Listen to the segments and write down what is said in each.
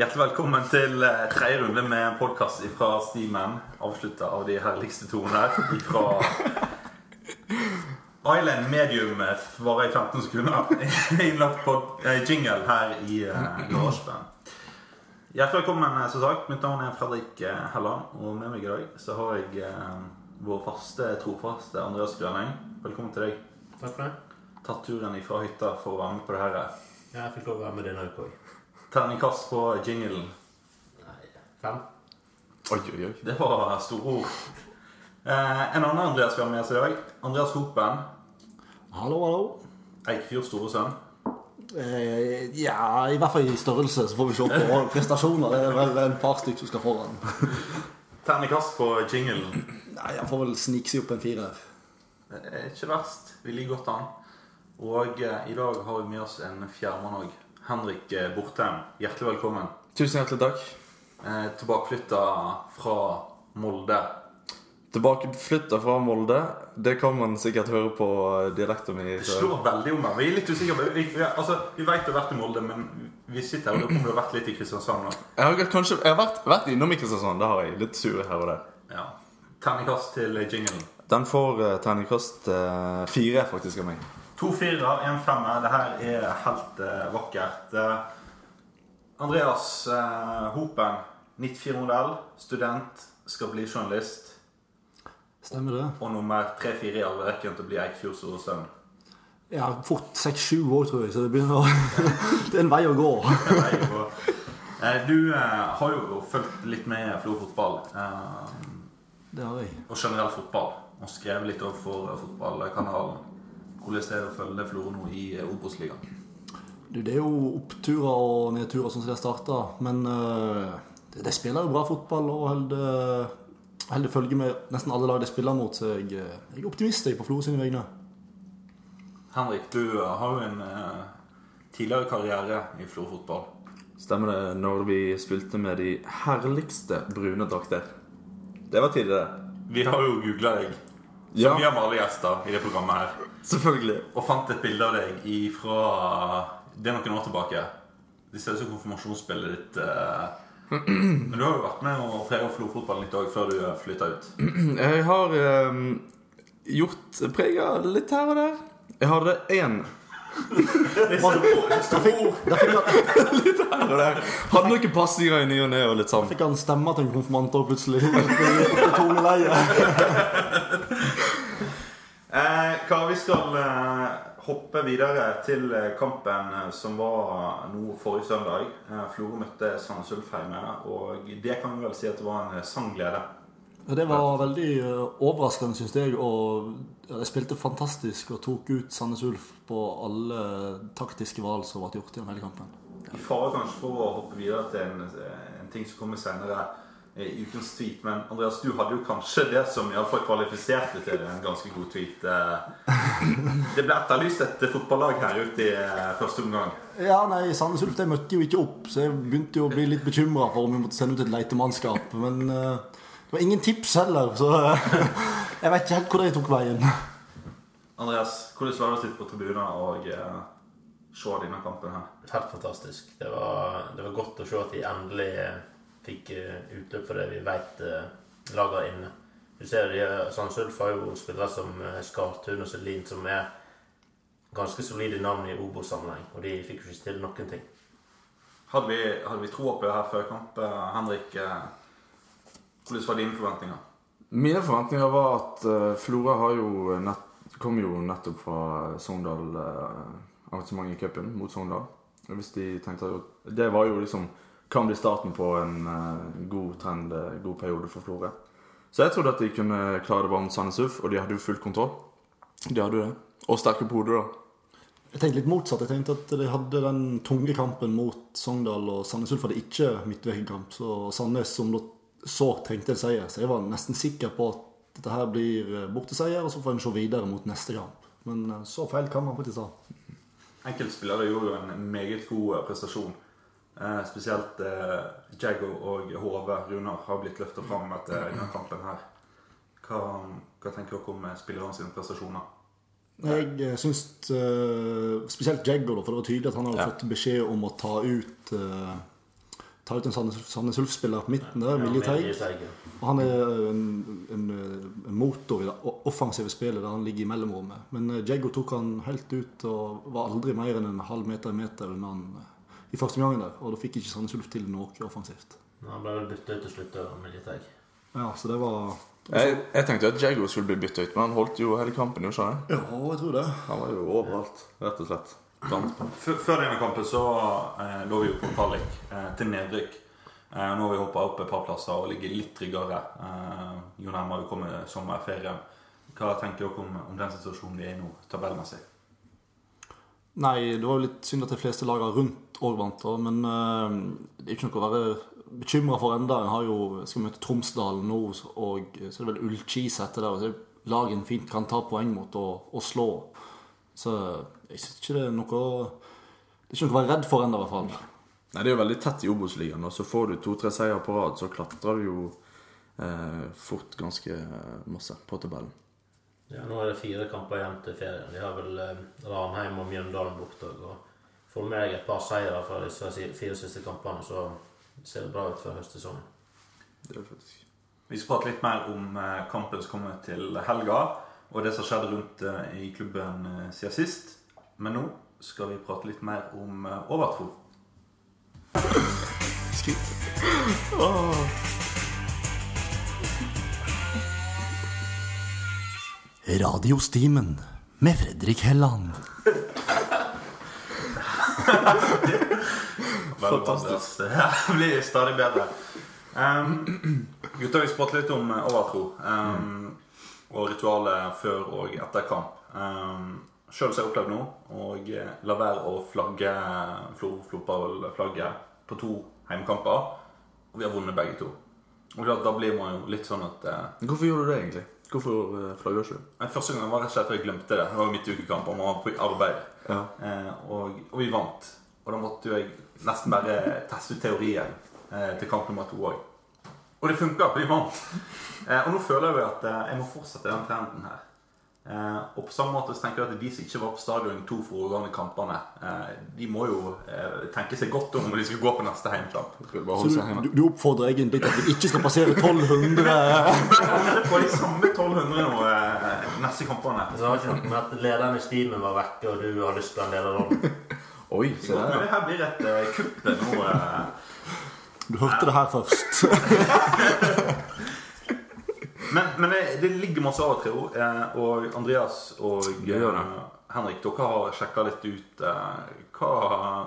Hjertelig velkommen til eh, tredje runde med en podkast fra Steamen. Avslutta av de herligste toner fra Island Medium eh, varer i 15 sekunder. Innlagt på eh, jingle her i uh, Hjertelig velkommen, eh, som sagt. Mitt navn er Fredrik eh, Helland. Og med meg i dag så har jeg eh, vår faste, trofaste Andreas Grønning. Velkommen til deg. Takk for det. Tatt turen ifra hytta for å være med på det her. Jeg fikk lov å være med denne uka òg. Terningkast på jinglen. Fem. Oi, oi, oi. Det var store ord. Eh, en annen Andreas vi har med oss i dag. Andreas Hopen. Hallo, hallo. Eikfjord store sønn. Eh, ja, i hvert fall i størrelse, så får vi se på prestasjoner. Det er vel en par stykker som skal foran. Terningkast på jinglen. Nei, Han får vel snike seg opp en firer. Det er ikke verst. Vi liker godt an. Og eh, i dag har vi med oss en fjærmann òg. Henrik eh, Bortheim. Hjertelig velkommen. Tusen hjertelig takk. Eh, Tilbakeflytta fra Molde. Tilbakeflytta fra Molde. Det kan man sikkert høre på dialekten min. Det slår veldig om meg. Vi er litt usikre. Vi, vi, altså, vi vet du har vært i Molde, men vi sitter her og lurer på om du har vært litt i Kristiansand nå. Jeg har, kanskje, jeg har vært, vært innom i Kristiansand. Det har jeg. Litt sur her og der. Ja. Terningkast til jinglen. Den får uh, terningkast uh, fire, faktisk, av meg. To firer, en femmer. Det her er helt eh, vakkert. Eh, Andreas eh, Hopen, 94-modell, student, skal bli journalist. Stemmer det? Og nummer tre-fire i arverekken til å bli Eikfjord store sønn. Ja, fort seks-sju år, tror jeg, så det begynner å Det er en vei å gå. Eh, Du eh, har jo fulgt litt med Florø fotball, eh, Det har jeg. og generell fotball. Og skrevet litt overfor for fotballkanalen. Hvordan er det å følge Florø nå i eh, Obos-ligaen? Det er jo oppturer og nedturer sånn som det har starta. Men uh, de, de spiller jo bra fotball og holder holder følge med nesten alle lag de spiller mot. Så jeg, eh, jeg er optimist jeg, på Florø sine vegne. Henrik, du eh, har jo en eh, tidligere karriere i Florø fotball. Stemmer det når vi spilte med de herligste brune drakter. Det var tidligere. Vi har jo googla deg, som Ja. vi har med alle gjester i det programmet her, Selvfølgelig. og fant et bilde av deg fra Det er noen år tilbake. Det ser ut som konfirmasjonsbildet ditt. eh. Men du har jo vært med og prega Florø-fotballen litt òg før du flytta ut. Jeg har eh, gjort prega litt her og der. Jeg hadde én Det er ord. Da fikk han, her og der. Hadde noen passinger i ny og ne litt sånn. fikk han stemme til en konfirmant òg, plutselig. Eh, Kar, vi skal eh, hoppe videre til eh, kampen eh, som var nå forrige søndag. Eh, Florø møtte Sandnes Ulf hjemme, og det kan vi vel si at det var en eh, sangglede. Det var veldig eh, overraskende, syns jeg. Og de spilte fantastisk og tok ut Sandnes Ulf på alle taktiske valg som ble gjort gjennom hele kampen. I fare kanskje for å hoppe videre til en, en ting som kommer senere i ukens tweet, men Andreas, du hadde jo kanskje det som iallfall kvalifiserte til en ganske god tweet. Eh, Det ble etterlyst et fotballag her ute i eh, første omgang. Ja, nei, Sandnes Ulf de møtte jo ikke opp, så jeg begynte jo å bli litt bekymra for om vi måtte sende ut et leitemannskap. Men eh, det var ingen tips heller, så jeg vet ikke helt hvor de tok veien. Andreas, hvordan var det å sitte på tribunen og eh, se denne kampen her? Helt fantastisk. Det var, det var godt å se at de endelig fikk eh, utløp for det vi vet laga inne. Du ser de, eh, Sandnes Ulf har jo spillere som uh, Skartun og Selin, som er ganske solide navn i Obo-sammenheng, Og de fikk jo ikke til noen ting. Hadde vi, hadde vi troa på det her før kamp? eh, Henrik, eh, hvordan var dine forventninger? Mine forventninger var at uh, Flora har jo nett, kom jo nettopp fra Sogndal uh, arrangement i cupen mot Sogndal. Hvis de tenkte at Det var jo liksom kan bli starten på en uh, god trend, eh, god periode for Florø. Så jeg trodde at de kunne klare det bra mot Sandnes Ulf, og de hadde jo full kontroll. De hadde jo det. Og sterke på hodet, da. Jeg tenkte litt motsatt. Jeg tenkte at de hadde den tunge kampen mot Sogndal, og Sandnes Ulf hadde ikke midtvekkenkamp. Så Sandnes, som da så trengte en seier, så jeg var nesten sikker på at dette her blir eh, borteseier, og så får en se videre mot neste kamp. Men så feil kan man faktisk ha. Enkeltspillere gjorde jo en meget god prestasjon. Eh, spesielt eh, Jaggo og Hove Runar har blitt løfta fram etter denne kampen her. Hva, hva tenker dere om eh, spillerne sine prestasjoner? Jeg eh, syns eh, spesielt Jaggo, da, for det var tydelig at han hadde Ja. fått beskjed om å ta ut eh, ta ut en Sandnes Ulf-spiller på midten. der, er Ja, Teig. Milje Teig, ja. Og han er en, en, en motor i det offensive spillet der han ligger i mellomrommet. Men eh, tok han helt ut og var aldri mer enn en halv meter meter unna han i første omgang der. Og da fikk ikke Sandnes Ulf til noe offensivt. Han ble vel bytta ut til slutt, med litt egg. Ja, så det var Jeg, jeg tenkte at Jago skulle bli bytta ut, men han holdt jo hele kampen. jo, jeg. Ja, jeg tror det. Han var jo overalt, rett og slett. Før denne kampen så eh, lå vi jo på kvalik eh, til nedrykk. Eh, nå har vi hoppa opp et par plasser og ligger litt tryggere eh, jo nærmere vi kommer sommerferien. Hva tenker dere om, om den situasjonen vi er i nå, tabellmessig? Nei, det var jo litt synd at de fleste lagene rundt òg vant, da, men eh, det er ikke noe å være bekymra for enda. En har jo, skal møte Tromsdalen nå, og så er det vel Ullkis etter der. og så er lag fint kan ta poeng mot og, og slå. Så jeg syns ikke det er noe Det er ikke noe å være redd for ennå, i hvert fall. Nei, Det er jo veldig tett i Obos-ligaen, og så får du to-tre seier på rad, så klatrer du jo eh, fort ganske masse på tabellen. Ja, nå er det fire kamper igjen til ferien. De har vel eh, Ranheim og Mjøndalen borte. Og får med deg et par seire fra disse fire siste kampene, så ser det bra ut for høstsesongen. Det er det faktisk. Vi skal prate litt mer om eh, kampen som kommer til helga, og det som skjedde rundt eh, i klubben eh, siden sist. Men nå skal vi prate litt mer om overtro. Radiostimen med Fredrik Helland. Fantastisk. Det blir stadig bedre. Um, gutter, vi prate litt om eh, overtro. Um, og ritualet før og etter kamp. Um, Sjøl har jeg opplevd nå og eh, la være å flagge Flo fotballflagget på to heimekamper. Og vi har vunnet begge to. Og klart, Da blir man jo litt sånn at uh, Hvorfor gjorde du det, egentlig? Hvorfor uh, flagger ikke du? Første gang var rett og slett fordi jeg glemte det. Det var jo midtukekamp, og man var på arbeid. Ja. Eh, og, og vi vant. Og da måtte jo jeg nesten bare teste ut teorien eh, til kamp nummer to òg. Og det funka, vi vant. Eh, og nå føler jeg jo at eh, jeg må fortsette den trenden her. Eh, og på samme måte så tenker jeg at de som ikke var på stadion i to foregående kampene, eh, de må jo eh, tenke seg godt om når de skal gå på neste heimkamp. Så du, du, du oppfordrer egentlig til at vi ikke skal passere 1200 På de samme 1200 nå eh, neste kampene. Så det har ikke noe med at lederen i stimen var vekke, og du har lyst til å den lederrollen. Oi, se Men der. det her blir et eh, kupp nå. Eh, Du hørte det her først. Men, men det, det ligger masse av og til. eh, Og Andreas og eh, Henrik, dere har sjekka litt ut eh, hva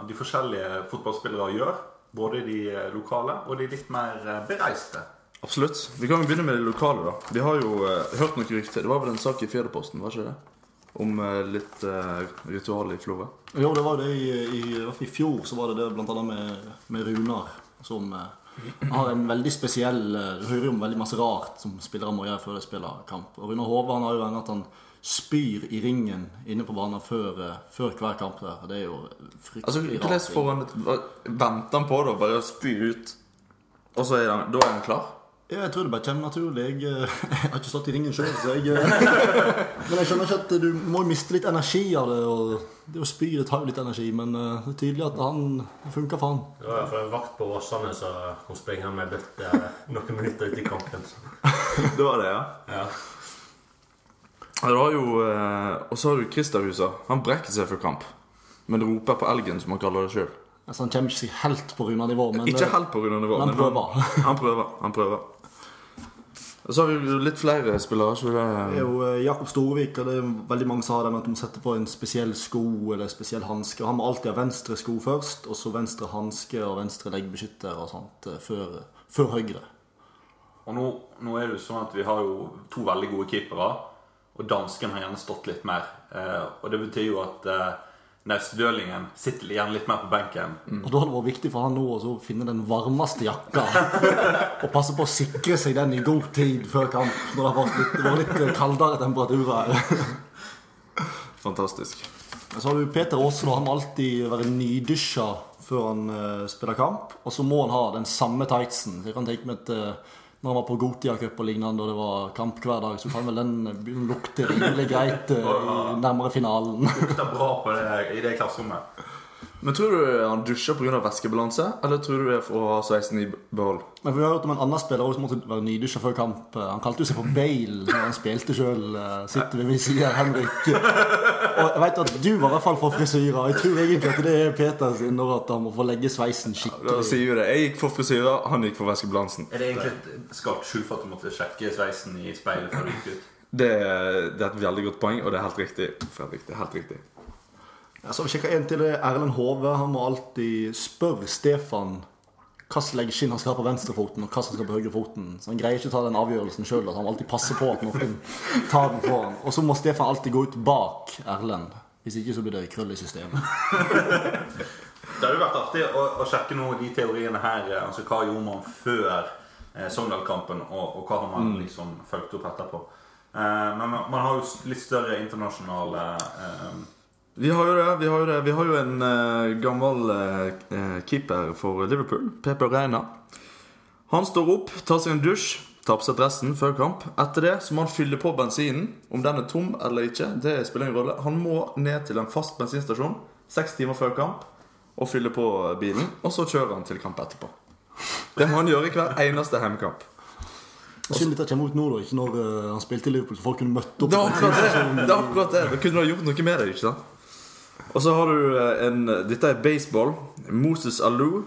de forskjellige fotballspillere gjør. Både de lokale og de litt mer bereiste. Absolutt. Vi kan jo begynne med de lokale, da. Vi har jo eh, hørt noen rykter. Det var vel en sak i fjerdeposten, var ikke det? Om eh, litt eh, ritual i Florø. Jo, det var det i, i, i fjor. Så var det det blant annet med, med Runar, som eh, har en veldig spesiell eh, Du hører om veldig masse rart som spillere må gjøre før de spiller kamp. Og Rune Hove han har jo en at han spyr i ringen inne på banen før, eh, før hver kamp. der. Det er jo Altså, fryktelig hvordan rart. får han hva- Venter han på det og bare spyr ut, og så er han, da er han klar? Ja, jeg tror det bare kommer naturlig. Jeg, eh, jeg har ikke stått i ringen sjøl, så jeg eh, Men jeg skjønner ikke at du må miste litt energi av det. Og det å spy det tar jo litt energi, men eh, det er tydelig at han funker for han. Var i en vakt på Åsane som hun springer med bøtte noen minutter ut i kampen. Det var det, ja. Ja. Ja, Du har jo, Og så har du Kristerhusa. Han brekker seg før kamp, men roper på elgen, som han kaller det sjøl. Altså, han kommer ikke helt på Runa-nivå, men Ikke helt på Runa-nivå, men han han, prøver. han prøver. Han prøver. Og så har vi litt flere spillere. Ikke Det er jo eh, Jakob Storvik, og det er veldig mange som har den at de må sette på en spesiell sko eller spesiell hanske. Han må alltid ha venstre sko først, og så venstre hanske og venstre leggbeskytter og sånt eh, før, før høyre. Og nå, nå er det jo sånn at vi har jo to veldig gode keepere. Og dansken har gjerne stått litt mer. Eh, og det betyr jo at eh, Naustdølingen sitter igjen litt mer på benken. Og da hadde det vært viktig for han nå å finne den varmeste jakka. og passe på å sikre seg den i god tid før kamp. Når det har vært litt, det var litt eh, kaldere temperaturer. Fantastisk. Så har du Peter Aasen, og han må alltid være nydusja før han uh, spiller kamp. Og så må han ha den samme tightsen. Så jeg kan tenke meg at eh, når han var på Gotia Cup og lignende, og det var kamp hver dag, så kan vel den lukte rimelig greit eh, nærmere finalen. Lukter bra på det, i det klasserommet. Men tror du han dusjer pga. væskebalanse, eller tror du det er for å ha sveisen i behold? Men vi har hørt om en annen spiller også som måtte være nydusja før kamp. Han kalte jo seg for Bale når han spilte sjøl. Sitter ved min side Henrik. Og jeg vet at du var i hvert fall for frisyra Jeg tror egentlig at det er Peter sin når at han må få legge sveisen skikkelig Da sier vi det. Jeg gikk for frisyra han gikk for væskebalansen. Er det egentlig et skarpt skjul for at du måtte sjekke sveisen i speilet før du gikk ut? Det, det er et veldig godt poeng, og det er helt riktig. Fredrik, det er helt riktig. Ja, så vi sjekker en til. det er Erlend Hove. Han må alltid spørre Stefan hvilket leggskinn han skal ha på venstrefoten, og hva som skal på høyrefoten. Så han greier ikke å ta den avgjørelsen sjøl. Han må alltid passe på at noen tar den for han. Og så må Stefan alltid gå ut bak Erlend. Hvis ikke så blir det krøll i systemet. Det hadde vært artig å, å sjekke noen av de teoriene her. eh, Altså Hva gjorde man før eh, Sogndal-kampen, og, og hva har man liksom fulgt opp etterpå? Eh, men man, man har jo litt større internasjonale eh, Vi har jo det. Vi har jo, det. Vi har jo en uh, gammel uh, keeper for Liverpool, Pepe Reina. Han står opp, tar seg en dusj, tar på seg dressen før kamp. Etter det så må han fylle på bensinen. Om den er tom eller ikke, det spiller ingen rolle. Han må ned til en fast bensinstasjon seks timer før kamp og fylle på bilen. Og så kjører han til kamp etterpå. Det må han gjøre i hver eneste hjemmekamp. Synd dette kommer ut nå, da. Ikke når han spilte i Liverpool, så folk kunne møtt opp. Det er akkurat det. det, er akkurat det. Kunne du ha gjort noe med det. ikke sant? Og så har du eh, en Dette er baseball. Moses Alou.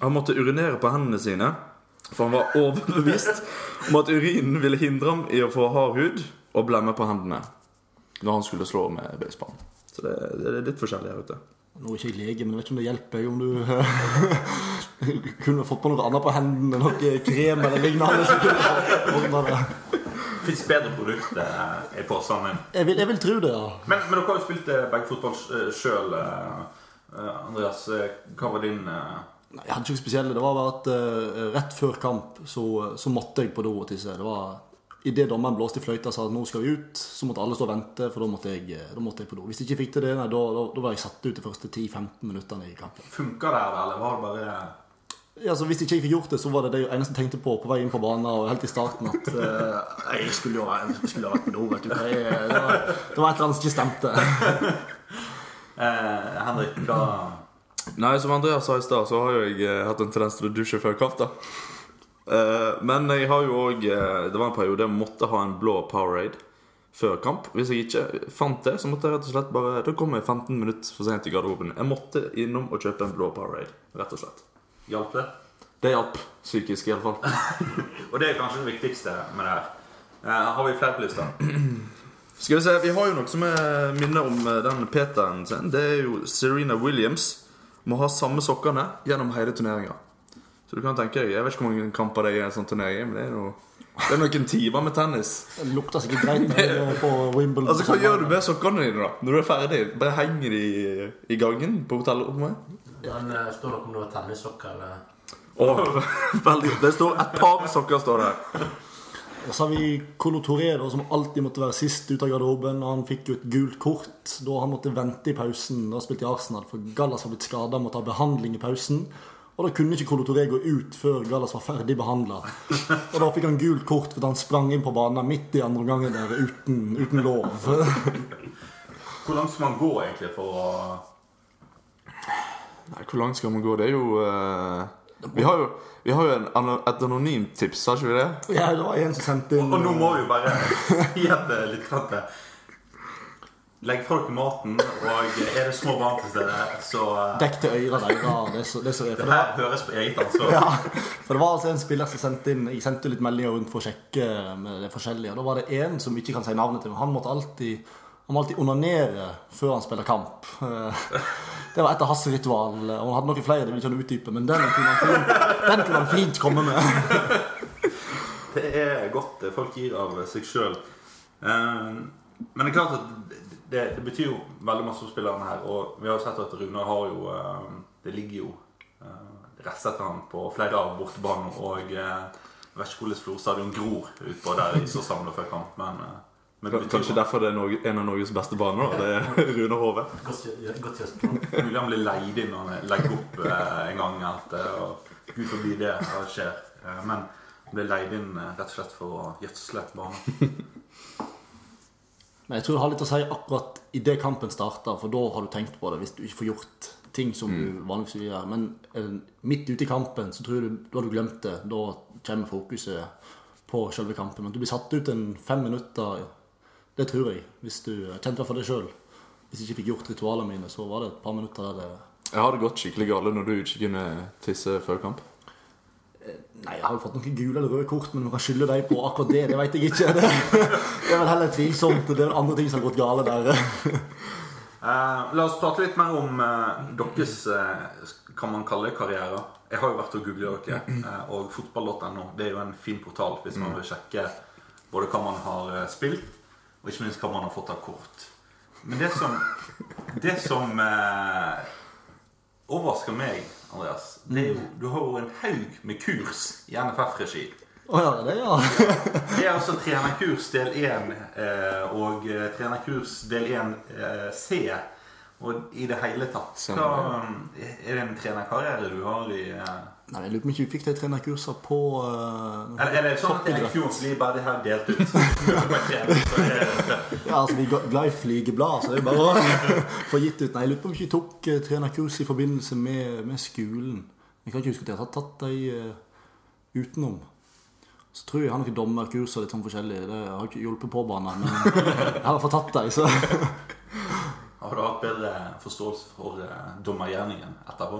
Han måtte urinere på hendene sine. For han var overbevist om at urinen ville hindre ham i å få hard hud og blemme på hendene når han skulle slå med baseballen. Så det, det er litt forskjellig her ute. Nå er ikke jeg lege, men jeg vet ikke om det hjelper om du kunne fått på noe annet på hendene. Noe krem eller lignende. Fins bedre produkter i er min. Jeg vil, jeg vil tro det, ja. Men, men dere har jo spilt eh, begge fotball sjøl. Andreas, eh, hva var din eh, Nei, Jeg hadde ikke spesielle. Det var bare at uh, rett før kamp så, så måtte jeg på do og tisse. Det var Idet dommeren blåste i fløyta og sa at nå skal vi ut, så måtte alle stå og vente, for da måtte jeg, eh, da måtte jeg på do. Hvis jeg ikke fikk til det, nei, da, da, da var jeg satt ut de første 10-15 minuttene i kampen. Funka det eller var det bare Ja, så Hvis ikke jeg fikk gjort det, så var det det eneste jeg tenkte på på vei inn på banen. Og helt i starten at uh, jeg skulle jo jeg skulle ha vært på do. vet du. Jeg, det, var, det var et eller annet som ikke stemte. eh, Henrik, hva Nei, som Andreas sa i stad, så har jo jeg eh, hatt en tendens til å dusje før kamp. da Eh, Men jeg har jo òg Det var en periode jeg måtte ha en blå Powerade før kamp. Hvis jeg ikke fant det, så måtte jeg rett og slett bare Da kom jeg 15 minutter for sent i garderoben. Jeg måtte innom og kjøpe en blå Powerade, rett og slett. Hjalp det? Det hjalp. Psykisk, iallfall. Og det er kanskje det viktigste med det her. Eh, har vi flere på lista? Skal vi se, Vi har jo noe som er minner om eh, den Peteren sin. Det er jo Serena Williams. Må ha samme sokkene gjennom hele turneringa. Så du kan tenke deg, Jeg vet ikke hvor mange kamper det er i en sånn turnering, men det er, noe, det er noen timer med tennis. Det lukter sikkert greit på Wimbledon. Altså, Hva gjør du med sokkene dine da? når du er ferdig? Bare henger de i, i gangen på hotellrommet? Men eh, står nok noe om det var tennissokker eller Åh, veldig Det står et par sokker står det her. Og så har vi Colo Toré, da, som alltid måtte være sist ut av garderoben. Og han fikk jo et gult kort da han måtte vente i pausen. Da spilte i Arsenal, for Gallas var blitt skada, måtte ha behandling i pausen. Og da kunne ikke Colo Toré gå ut før Gallas var ferdig behandla. Og da fikk han gult kort fordi han sprang inn på banen midt i andre omgangen der uten, uten lov. Hvor langt skal man gå egentlig for å Nei, Hvor langt skal man gå? Det er jo uh, Vi har jo, vi har jo en, et anonymt tips, har ikke vi det? Ja, det var en som sendte inn Og nå må vi jo bare si at det er litt det. Legg fra dere maten, og er det små barn til stede, så eh, Dekk til øra deres. Det, er så- det er. For det det her høres på eget ansvar. ja, for det var altså en spiller som sendte inn Jeg sendte litt meldinger rundt for å sjekke med det forskjellige. Og da var det en som ikke kan si navnet til, men han måtte alltid han må alltid onanere før han spiller kamp. Eh, Det var et av hans ritual. Og han hadde noen flere, det vil ikke han utdype, men den kunne han fint, den kunne han fint komme med. Det er godt folk gir av seg sjøl. Men det er klart at det, det betyr jo veldig masse for spillerne her. Og vi har jo sett at Rune har jo eh, Det ligger jo rester rest etter han på flere av bortebanene. Og eh, jeg vet ikke hvordan Florstadion gror utpå der de står samla før kamp, men, eh, men det betyr Kanskje derfor det er en av Norges beste baner. da. Det er Rune Hove. Mulig han blir leid inn når han legger opp eh, en gang. At, det, og Gud forbi det skjer. Eh, men han blir leid inn eh, rett og slett for å gjødsle banen. Men jeg tror det har litt å si akkurat idet kampen starter, for da har du tenkt på det hvis du ikke får gjort ting som du vanligvis vil gjøre. Men eh, midt ute i kampen så tror du, da har du glemt det. Da kommer fokuset på selve kampen. Men du blir satt ut en fem minutter, det tror jeg. Hvis du kjente i hvert fall det sjøl. Hvis jeg ikke fikk gjort ritualene mine, så var det et par minutter der det Jeg har det gått skikkelig galt når du ikke kunne tisse før kamp. Nei, jeg har jo fått noen gule eller røde kort, men du kan skylde deg på akkurat det, det vet jeg ikke. Det, det er vel heller tvilsomt. Det er andre ting som har gått gale der. Uh, la oss prate litt mer om uh, deres uh, kan man kalle det karriere. Jeg har jo vært og googlet dere, uh, og fotball.no det er jo en fin portal hvis man vil sjekke både hva man har eh, spilt, og ikke minst hva man har fått av kort. Men det som, det som eh, overrasker meg, Andreas, det er jo du har jo en haug med kurs i NFF-regi. Å ja, det ja. Det er altså trenerkurs del 1 eh, og eh, trenerkurs del 1 eh, C. Og i det hele tatt hva, Er det en trenerkarriere du har i eh, Nei, Jeg lurer på om ikke vi fikk de trenerkursene på uh, Eller er det sånn at de bare her delt ut? Ja, altså Vi er glad i flygeblad, så det er bare å få gitt ut. Nei, Jeg lurer på om ikke vi tok uh, trenerkurs i forbindelse med, med skolen. Jeg kan ikke huske at jeg har tatt de uh, utenom. Så tror jeg jeg har noen dommerkurs og litt sånn forskjellig. Det har ikke hjulpet på banen, men jeg har fått tatt de, så Har du hatt bedre forståelse for eh, dommergjerningen etterpå?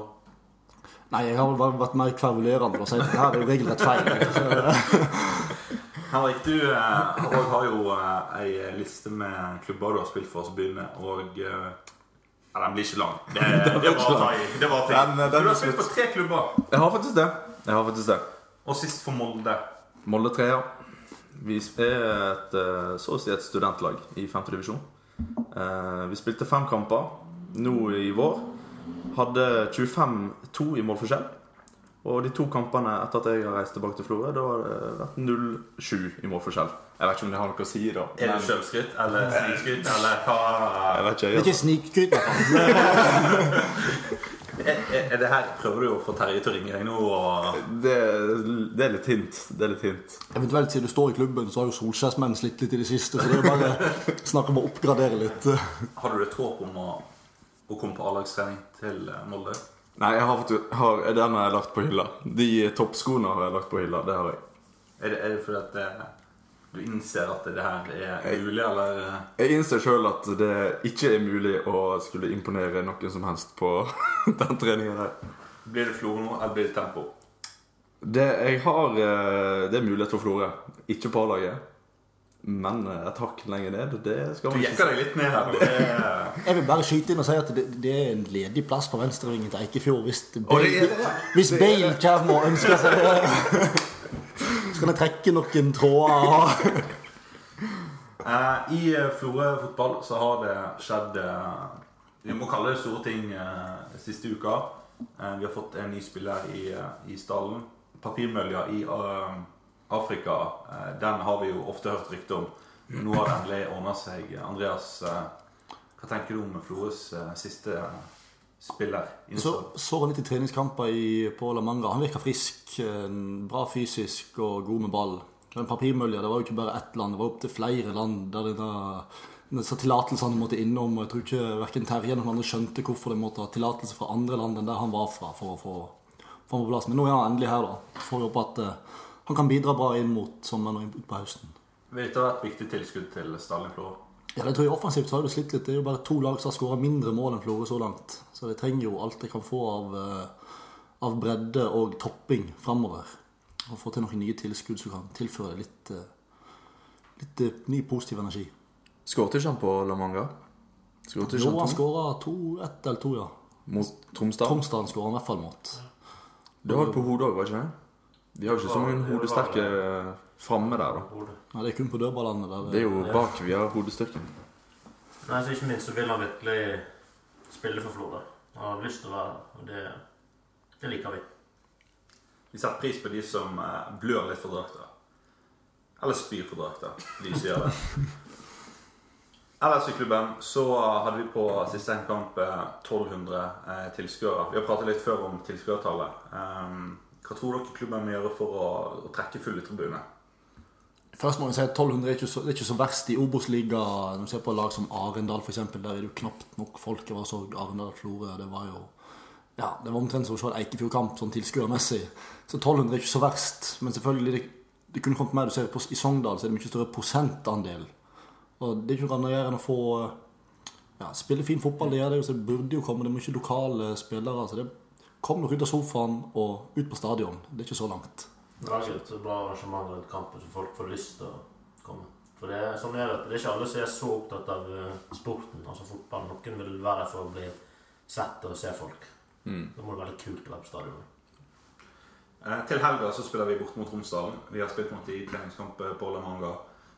Nei, jeg har vel vært mer kverulerende og sagt at det her er jo regelrett feil. Henrik, du eh, har jo eh, ei liste med klubber du har spilt for som begynner, og eh, ja, Den blir ikke lang. Det, det var å ta i. Det var. Den- den du har spilt for tre klubber, Jeg har faktisk det. Jeg har faktisk det. og sist for Molde. Molde 3, ja. Vi er et, eh, så å si et studentlag i femte divisjon. Eh, Vi spilte fem kamper nå i vår. Hadde 25-2 i målforskjell. Og de to kampene etter at jeg har reist tilbake til Florø, da har det vært 0-7 i målforskjell. Jeg vet ikke om det har noe å si, da. Er det men- eller snikskryt, eller hva Jeg vet ikke, det er jeg, ikke snikskryt. i hvert fall. er, det her Prøver du å få Terje til å ringe deg nå? Og... det, det er litt hint. Det er litt hint. Eventuelt siden du står i klubben, så har jo Solskjærsmenn slitt litt i det siste. Så det er bare snakk om å oppgradere litt. Har du et håp om å, å komme på A-lagstrening til eh, Molde? Nei, jeg har, har, den har jeg lagt på hylla. De toppskoene har jeg lagt på hylla. Det har jeg. Er det, er det fordi at det, du innser at det her er mulig, eller eh, Jeg innser sjøl at det ikke er mulig å skulle imponere noen som helst på den treningen der. blir det Florø nå, eller blir det Tempo? Det jeg har eh, Det er mulighet for Florø. Ikke på A-laget. Men jeg tar ikke lenger ned, det skal Du man jekker deg litt ned her. Det er- Jeg vil bare skyte inn og si at det, det er en ledig plass på venstrevingen til Eikefjord hvis Bale, hvis Bale kommer og ønsker seg det. Så kan jeg trekke noen tråder. Eh, I eh, Florø fotball så har det skjedd eh, Vi må kalle det store ting eh, siste uka. Eh, vi har fått en ny spiller i, eh, i stallen. Papirmølja i eh, Afrika. Eh, den har vi jo ofte hørt rykte om. Nå har det endelig ordna seg. Andreas, eh, hva tenker du om Florøs eh, siste spiller? Så så han litt i treningskamper i, på La Manga. Han virker frisk, bra fysisk og god med ball. Den papirmølja, det var jo ikke bare ett land, det var opptil flere land der denne, disse tillatelsene måtte innom. Og jeg tror ikke verken Terje eller noen andre skjønte hvorfor de måtte ha tillatelse fra andre land enn der han var fra. for å få. Men nå er han endelig her, da. Får håpe at han kan bidra bra inn mot sommeren og ut på høsten. Vil dette være et viktig tilskudd til Stalin Florø? Ja, det tror jeg Offensivt så har du slitt litt. Det er jo bare to lag som har skåra mindre mål enn Florø så langt. Så de trenger jo alt de kan få av, eh, av bredde og topping framover. Og få til noen nye tilskudd som kan tilføre litt, eh, litt eh, ny positiv energi. Skåret ikke han på La Manga? Skåret ikke Jo, han skåra ett eller to, ja. Mot Tromsdal? Tromsdalen skåra han i hvert fall mot. Det var på hodet òg, var det ikke det? Vi har jo ikke så mange hodesterke framme der, da. Nei, Det er kun på dørballene. der. Det er jo bak vi har hodestyrken. Nei, så Ikke minst så vil han virkelig spille for Florø. Han har lyst til å være og det, det liker vi. Vi setter pris på de som eh, blør litt for drakta. Eller spyr for drakta, De som gjør det. Ellers i klubben så hadde vi på siste eh, 1200 eh, tilskuere. Vi har pratet litt før om tilskuertallet. Hva tror dere klubben må gjøre for å, å trekke fulle tribuner? Først må jeg si at 1200 er ikke så, er ikke så verst i Obos-ligaen. Når du ser på lag som Arendal, f.eks., der er det jo knapt nok folk. Jeg var så Arendal-Florø. Det var jo Ja, det var omtrent som å se en Eikefjord-kamp sånn tilskuermessig. Så 1200 er ikke så verst. Men selvfølgelig, det, det kunne kommet mer. Du ser på, I Sogndal så er det mye større prosentandel. Og det er ikke noe annet å gjøre enn å få ja, spille fin fotball. Det gjør det jo, så det burde jo komme. Det er mye lokale spillere. Så det kom og ut av sofaen og ut på stadion. Det er ikke så langt. Lage et bra arrangement rundt kampen så folk får lyst til å komme. For det, er- sånn er det, det er ikke alle som er så opptatt av eh, sporten, altså fotball. Noen vil være der for å bli sett og se folk. Da må det være litt kult å være på stadion. Eh, Til helga så spiller vi bort mot Romsdalen. Vi har spilt mot dem i treningskamp eh, på La Manga.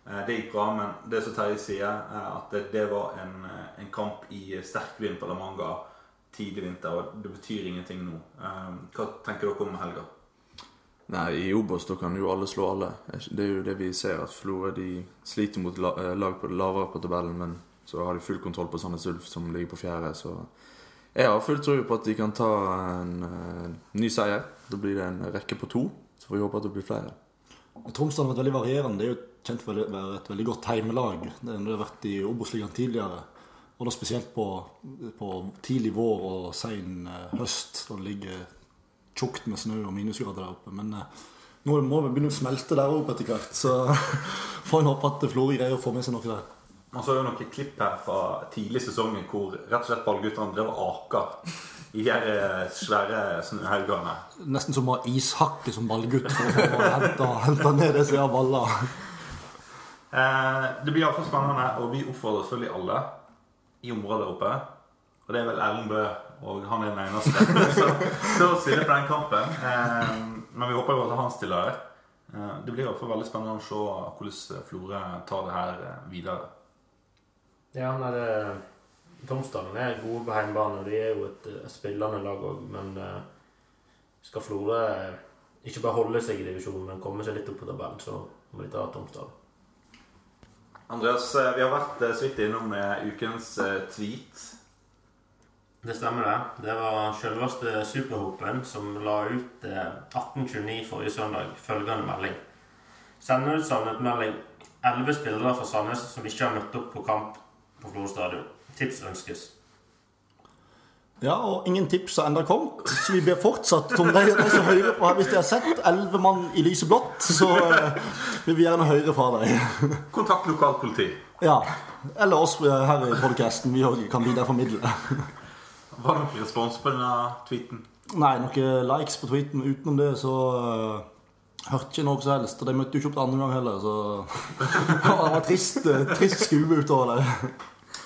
Eh, Det gikk bra, men det som Terje sier, er at det, det var en, eh, en kamp i sterk vind på La Manga tidlig vinter, og det betyr ingenting nå. Eh, Hva tenker dere om helga? Nei, i Obos da kan jo alle slå alle. Det er jo det vi ser, at Florø de sliter mot eh, lag på, lavere på tabellen, men så har de full kontroll på Sandnes Ulf, som ligger på fjerde. Så jeg har full tro på at de kan ta en eh, ny seier. Da blir det en rekke på to. Så får vi håpe at det blir flere. Tromsdal har vært veldig varierende. Det er jo kjent for å være et veldig godt heimelag. Det har vært i Obos-ligaen tidligere. Og da spesielt på, på tidlig vår og sein eh, høst, da det ligger tjukt med snø og minusgrader der oppe. Men eh, nå må vi begynne å smelte der oppe etter hvert, så får en håpe at Florø greier å få med seg noe der. Man så jo noen klipp her fra tidlig i sesongen hvor rett og slett ballguttene drev og aka i de eh, svære snøhaugene. Nesten som å ha ishakke som ballgutt for å hente, hente ned disse her baller. Eh, det blir iallfall spennende, og vi oppfordrer selvfølgelig alle i området oppe. Og det er vel Erlend Bø, og han er den eneste. Så stiller på den kampen. Eh, men vi håper jo at han stiller. Eh, det blir i hvert fall veldig spennende å se hvordan Florø tar det her eh, videre. Ja, nei, det Tomsdalen er gode på hjemmebane, og de er jo et eh, spillende lag òg, men eh, skal Florø eh, ikke bare holde seg i divisjonen, men komme seg litt opp på tabellen, så må de ta Tromsdalen. Andreas, eh, vi har vært eh, så vidt innom eh, ukens tweet. Det stemmer, det. Det var selveste Superhopen som la ut eh, 1829 forrige søndag følgende melding. Sender ut savnet-melding. Elleve spillere fra Sandnes som ikke har møtt opp på kamp på Florø stadion. Tips ønskes. Ja, og ingen tips har ennå kommet, så vi ber fortsatt om de, de som hører på. Hvis de har sett elleve mann i lyseblått, så eh, vil vi gjerne høre fra deg. Kontakt lokalpoliti. Ja. Eller oss eh, her i podcasten. Vi òg kan videreformidle. Var det noen respons på denne tweeten? Nei, noen likes på tweeten. Utenom det så uh, hørte ikke noe som helst. Og de møtte jo ikke opp til andre gang heller, så det var trist, eh, trist skue utover det.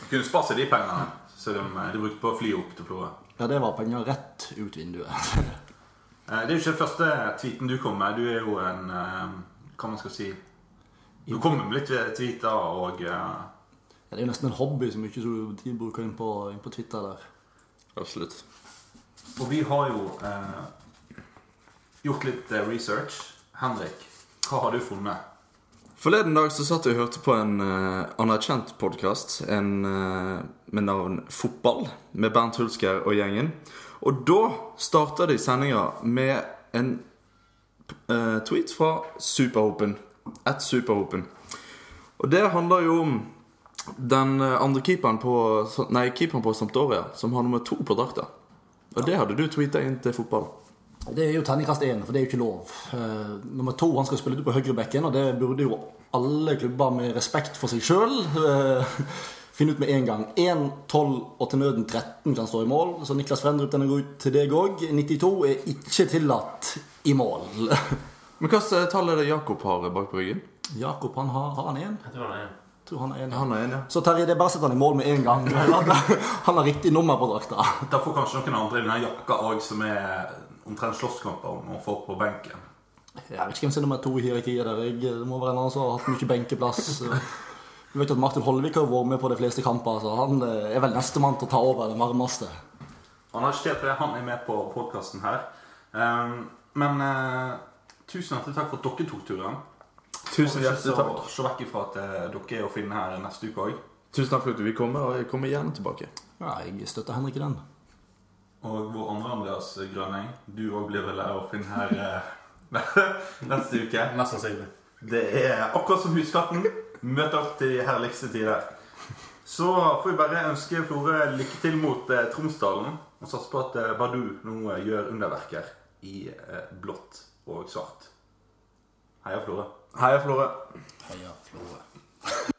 Kunne spart seg de pengene som de, eh, de brukte på å fly opp til Florø. Ja, det var penger rett ut vinduet. Eh, Det er jo ikke den første tweeten du kom med. Du er jo en eh, Hva man skal si Du kommer med litt tweeter og Ja, det er jo nesten en hobby som ikke så tid bruker inn på, inn på Twitter der. Absolutt. Og vi har jo eh, gjort litt research. Henrik, hva har du funnet? Forleden dag så satt jeg og hørte på en uh, anerkjent podkast med navn Fotball, med Bernt Hulsker og gjengen. Og da starta de sendinga med en uh, tweet fra Superhopen. At Superhopen. Og det handler jo om den eh, andre keeperen på Nei, keeperen på Sampdoria, som har nummer to på drakta. Og det hadde du tweeta inn til fotball. Det er jo terningkast én, for det er jo ikke lov. Uh, nummer to, han skal spille ut på høyrebekken, og det burde jo alle klubber med respekt for seg sjøl uh, finne ut med en gang. 1, 12 og til nøden 13 kan stå i mål, så Niklas Frendrup denne går ut til deg òg. 92 er ikke tillatt i mål. Men slags tall er det Jakob har bak på ryggen? Jakob, han har, har han én? Jeg tror det er en. Tror han er en. Han er en, ja. Så Terje, det er bare å sette han i mål med en gang. Han har riktig nummer på drakta. Da får kanskje noen andre i denne jakka òg, som er omtrent slåsskamper om å få på benken. Jeg vet ikke hvem som er nummer to i hierarkiet der. Jeg, det må være en annen som har hatt mye benkeplass. Du vet at Martin Holvik har vært med på de fleste kamper, så han eh, er vel nestemann til å ta over den varmeste. Han har ikke tid til det, han er med på podkasten her. Um, men eh, tusen hjertelig takk for at dere tok turen. Tusen hjertelig takk. Og så vekk ifra at eh, dere er å finne her neste uke òg. Tusen takk for at du vil komme, og jeg kommer gjerne tilbake. Ja, jeg støtter Henrik i den. Og vår andre Andreas Grønning, du òg blir vel her å finne her eh, neste uke. Mest sannsynlig. Det er akkurat som Husskatten. Møt opp til herligste tider. Så får vi bare ønske Florø lykke til mot eh, Tromsdalen. Og satse på at eh, Badu nå eh, gjør underverker i eh, blått og svart. Heia Florø. Heia Florø. Heia Florø.